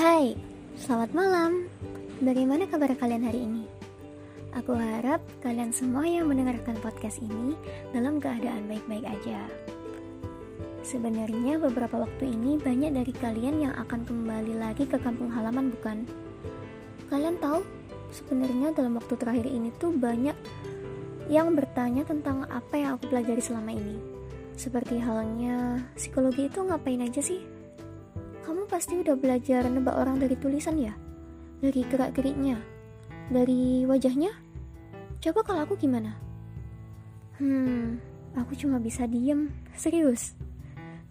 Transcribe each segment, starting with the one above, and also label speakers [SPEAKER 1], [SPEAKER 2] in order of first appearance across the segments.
[SPEAKER 1] Hai, selamat malam. Bagaimana kabar kalian hari ini? Aku harap kalian semua yang mendengarkan podcast ini dalam keadaan baik-baik aja. Sebenarnya beberapa waktu ini banyak dari kalian yang akan kembali lagi ke kampung halaman bukan? Kalian tahu, sebenarnya dalam waktu terakhir ini tuh banyak yang bertanya tentang apa yang aku pelajari selama ini. Seperti halnya, psikologi itu ngapain aja sih? Kamu pasti udah belajar nebak orang dari tulisan ya? Dari gerak-geriknya? Dari wajahnya? Coba kalau aku gimana? Hmm, aku cuma bisa diem, serius.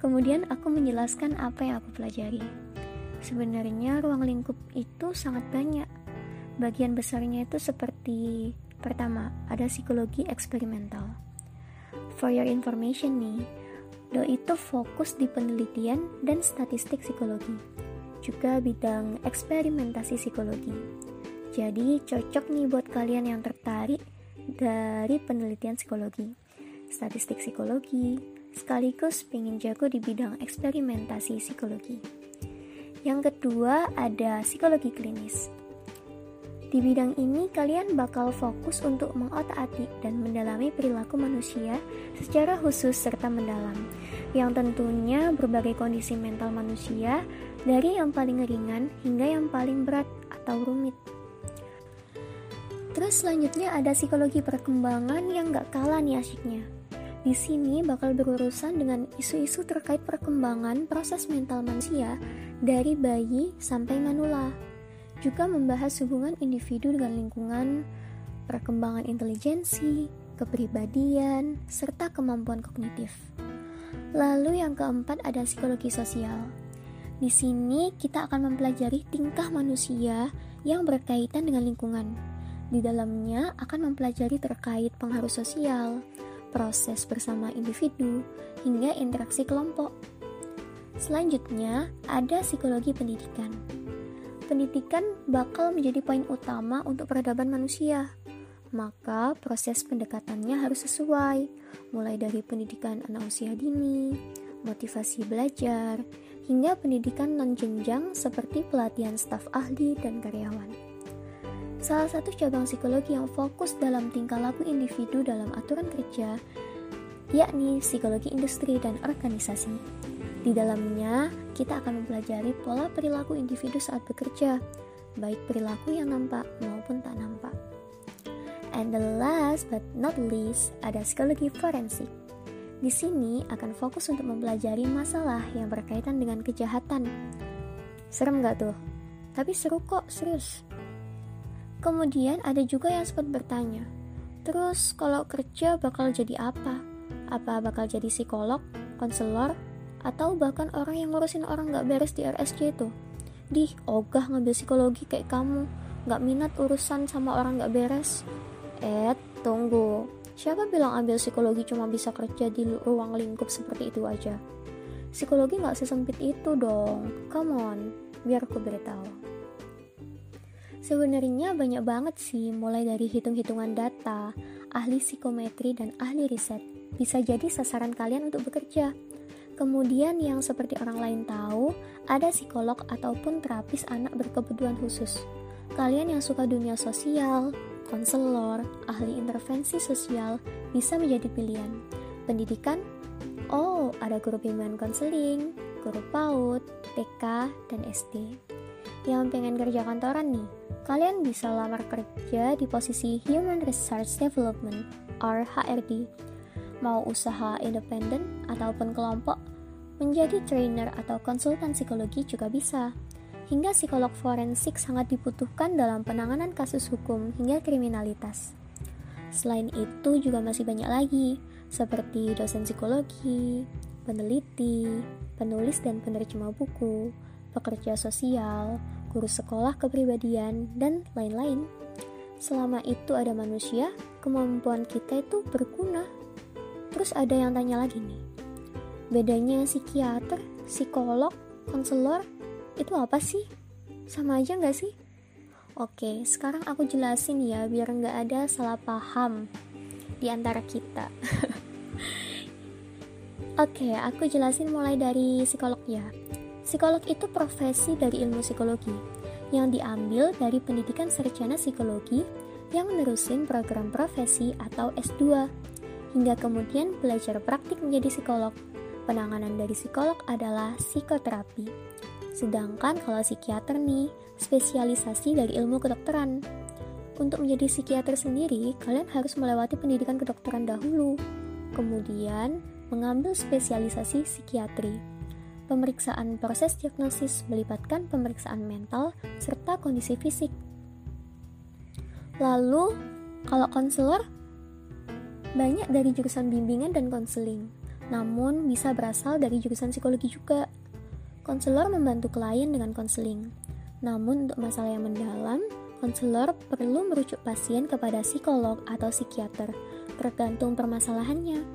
[SPEAKER 1] Kemudian aku menjelaskan apa yang aku pelajari. Sebenarnya ruang lingkup itu sangat banyak. Bagian besarnya itu seperti pertama, ada psikologi eksperimental. For your information nih, Do itu fokus di penelitian dan statistik psikologi, juga bidang eksperimentasi psikologi. Jadi cocok nih buat kalian yang tertarik dari penelitian psikologi, statistik psikologi, sekaligus pengen jago di bidang eksperimentasi psikologi. Yang kedua ada psikologi klinis. Di bidang ini, kalian bakal fokus untuk mengotak-atik dan mendalami perilaku manusia secara khusus serta mendalam, yang tentunya berbagai kondisi mental manusia, dari yang paling ringan hingga yang paling berat atau rumit. Terus selanjutnya ada psikologi perkembangan yang gak kalah nih asyiknya. Di sini bakal berurusan dengan isu-isu terkait perkembangan proses mental manusia dari bayi sampai manula juga membahas hubungan individu dengan lingkungan, perkembangan intelijensi, kepribadian, serta kemampuan kognitif. Lalu yang keempat ada psikologi sosial. Di sini kita akan mempelajari tingkah manusia yang berkaitan dengan lingkungan. Di dalamnya akan mempelajari terkait pengaruh sosial, proses bersama individu, hingga interaksi kelompok. Selanjutnya, ada psikologi pendidikan pendidikan bakal menjadi poin utama untuk peradaban manusia. Maka proses pendekatannya harus sesuai, mulai dari pendidikan anak usia dini, motivasi belajar, hingga pendidikan non-jenjang seperti pelatihan staf ahli dan karyawan. Salah satu cabang psikologi yang fokus dalam tingkah laku individu dalam aturan kerja, yakni psikologi industri dan organisasi. Di dalamnya, kita akan mempelajari pola perilaku individu saat bekerja, baik perilaku yang nampak maupun tak nampak. And the last but not least, ada psikologi forensik. Di sini akan fokus untuk mempelajari masalah yang berkaitan dengan kejahatan. Serem gak tuh? Tapi seru kok, serius. Kemudian ada juga yang sempat bertanya, terus kalau kerja bakal jadi apa? Apa bakal jadi psikolog, konselor, atau bahkan orang yang ngurusin orang gak beres di RSC itu. Dih, ogah ngambil psikologi kayak kamu. Gak minat urusan sama orang gak beres. Eh, tunggu. Siapa bilang ambil psikologi cuma bisa kerja di ruang lingkup seperti itu aja? Psikologi gak sesempit itu dong. Come on, biar aku beritahu. Sebenarnya banyak banget sih, mulai dari hitung-hitungan data, ahli psikometri, dan ahli riset. Bisa jadi sasaran kalian untuk bekerja. Kemudian yang seperti orang lain tahu, ada psikolog ataupun terapis anak berkebutuhan khusus. Kalian yang suka dunia sosial, konselor, ahli intervensi sosial bisa menjadi pilihan. Pendidikan? Oh, ada guru bimbingan konseling, guru PAUD, TK, dan SD. Yang pengen kerja kantoran nih, kalian bisa lamar kerja di posisi Human Resource Development or HRD mau usaha independen ataupun kelompok, menjadi trainer atau konsultan psikologi juga bisa. Hingga psikolog forensik sangat dibutuhkan dalam penanganan kasus hukum hingga kriminalitas. Selain itu juga masih banyak lagi, seperti dosen psikologi, peneliti, penulis dan penerjemah buku, pekerja sosial, guru sekolah kepribadian, dan lain-lain. Selama itu ada manusia, kemampuan kita itu berguna Terus ada yang tanya lagi nih, bedanya psikiater, psikolog, konselor itu apa sih? Sama aja nggak sih? Oke, sekarang aku jelasin ya biar nggak ada salah paham di antara kita. Oke, aku jelasin mulai dari psikolog ya. Psikolog itu profesi dari ilmu psikologi yang diambil dari pendidikan sarjana psikologi yang menerusin program profesi atau S2 hingga kemudian belajar praktik menjadi psikolog. Penanganan dari psikolog adalah psikoterapi. Sedangkan kalau psikiater nih, spesialisasi dari ilmu kedokteran. Untuk menjadi psikiater sendiri, kalian harus melewati pendidikan kedokteran dahulu, kemudian mengambil spesialisasi psikiatri. Pemeriksaan proses diagnosis melibatkan pemeriksaan mental serta kondisi fisik. Lalu, kalau konselor, banyak dari jurusan bimbingan dan konseling, namun bisa berasal dari jurusan psikologi juga. Konselor membantu klien dengan konseling, namun untuk masalah yang mendalam, konselor perlu merujuk pasien kepada psikolog atau psikiater, tergantung permasalahannya.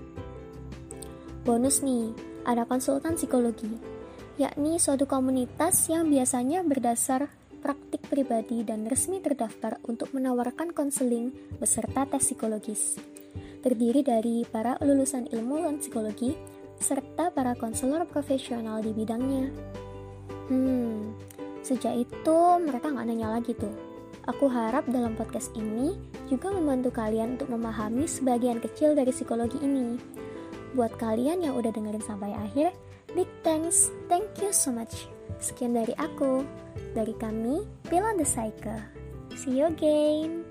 [SPEAKER 1] Bonus nih, ada konsultan psikologi, yakni suatu komunitas yang biasanya berdasar praktik pribadi dan resmi terdaftar untuk menawarkan konseling beserta tes psikologis. Terdiri dari para lulusan ilmu dan psikologi serta para konselor profesional di bidangnya. Hmm, sejak itu mereka nggak nanya lagi tuh. Aku harap dalam podcast ini juga membantu kalian untuk memahami sebagian kecil dari psikologi ini Buat kalian yang udah dengerin sampai akhir, big thanks. Thank you so much. Sekian dari aku, dari kami, Beyond the Cycle. See you again.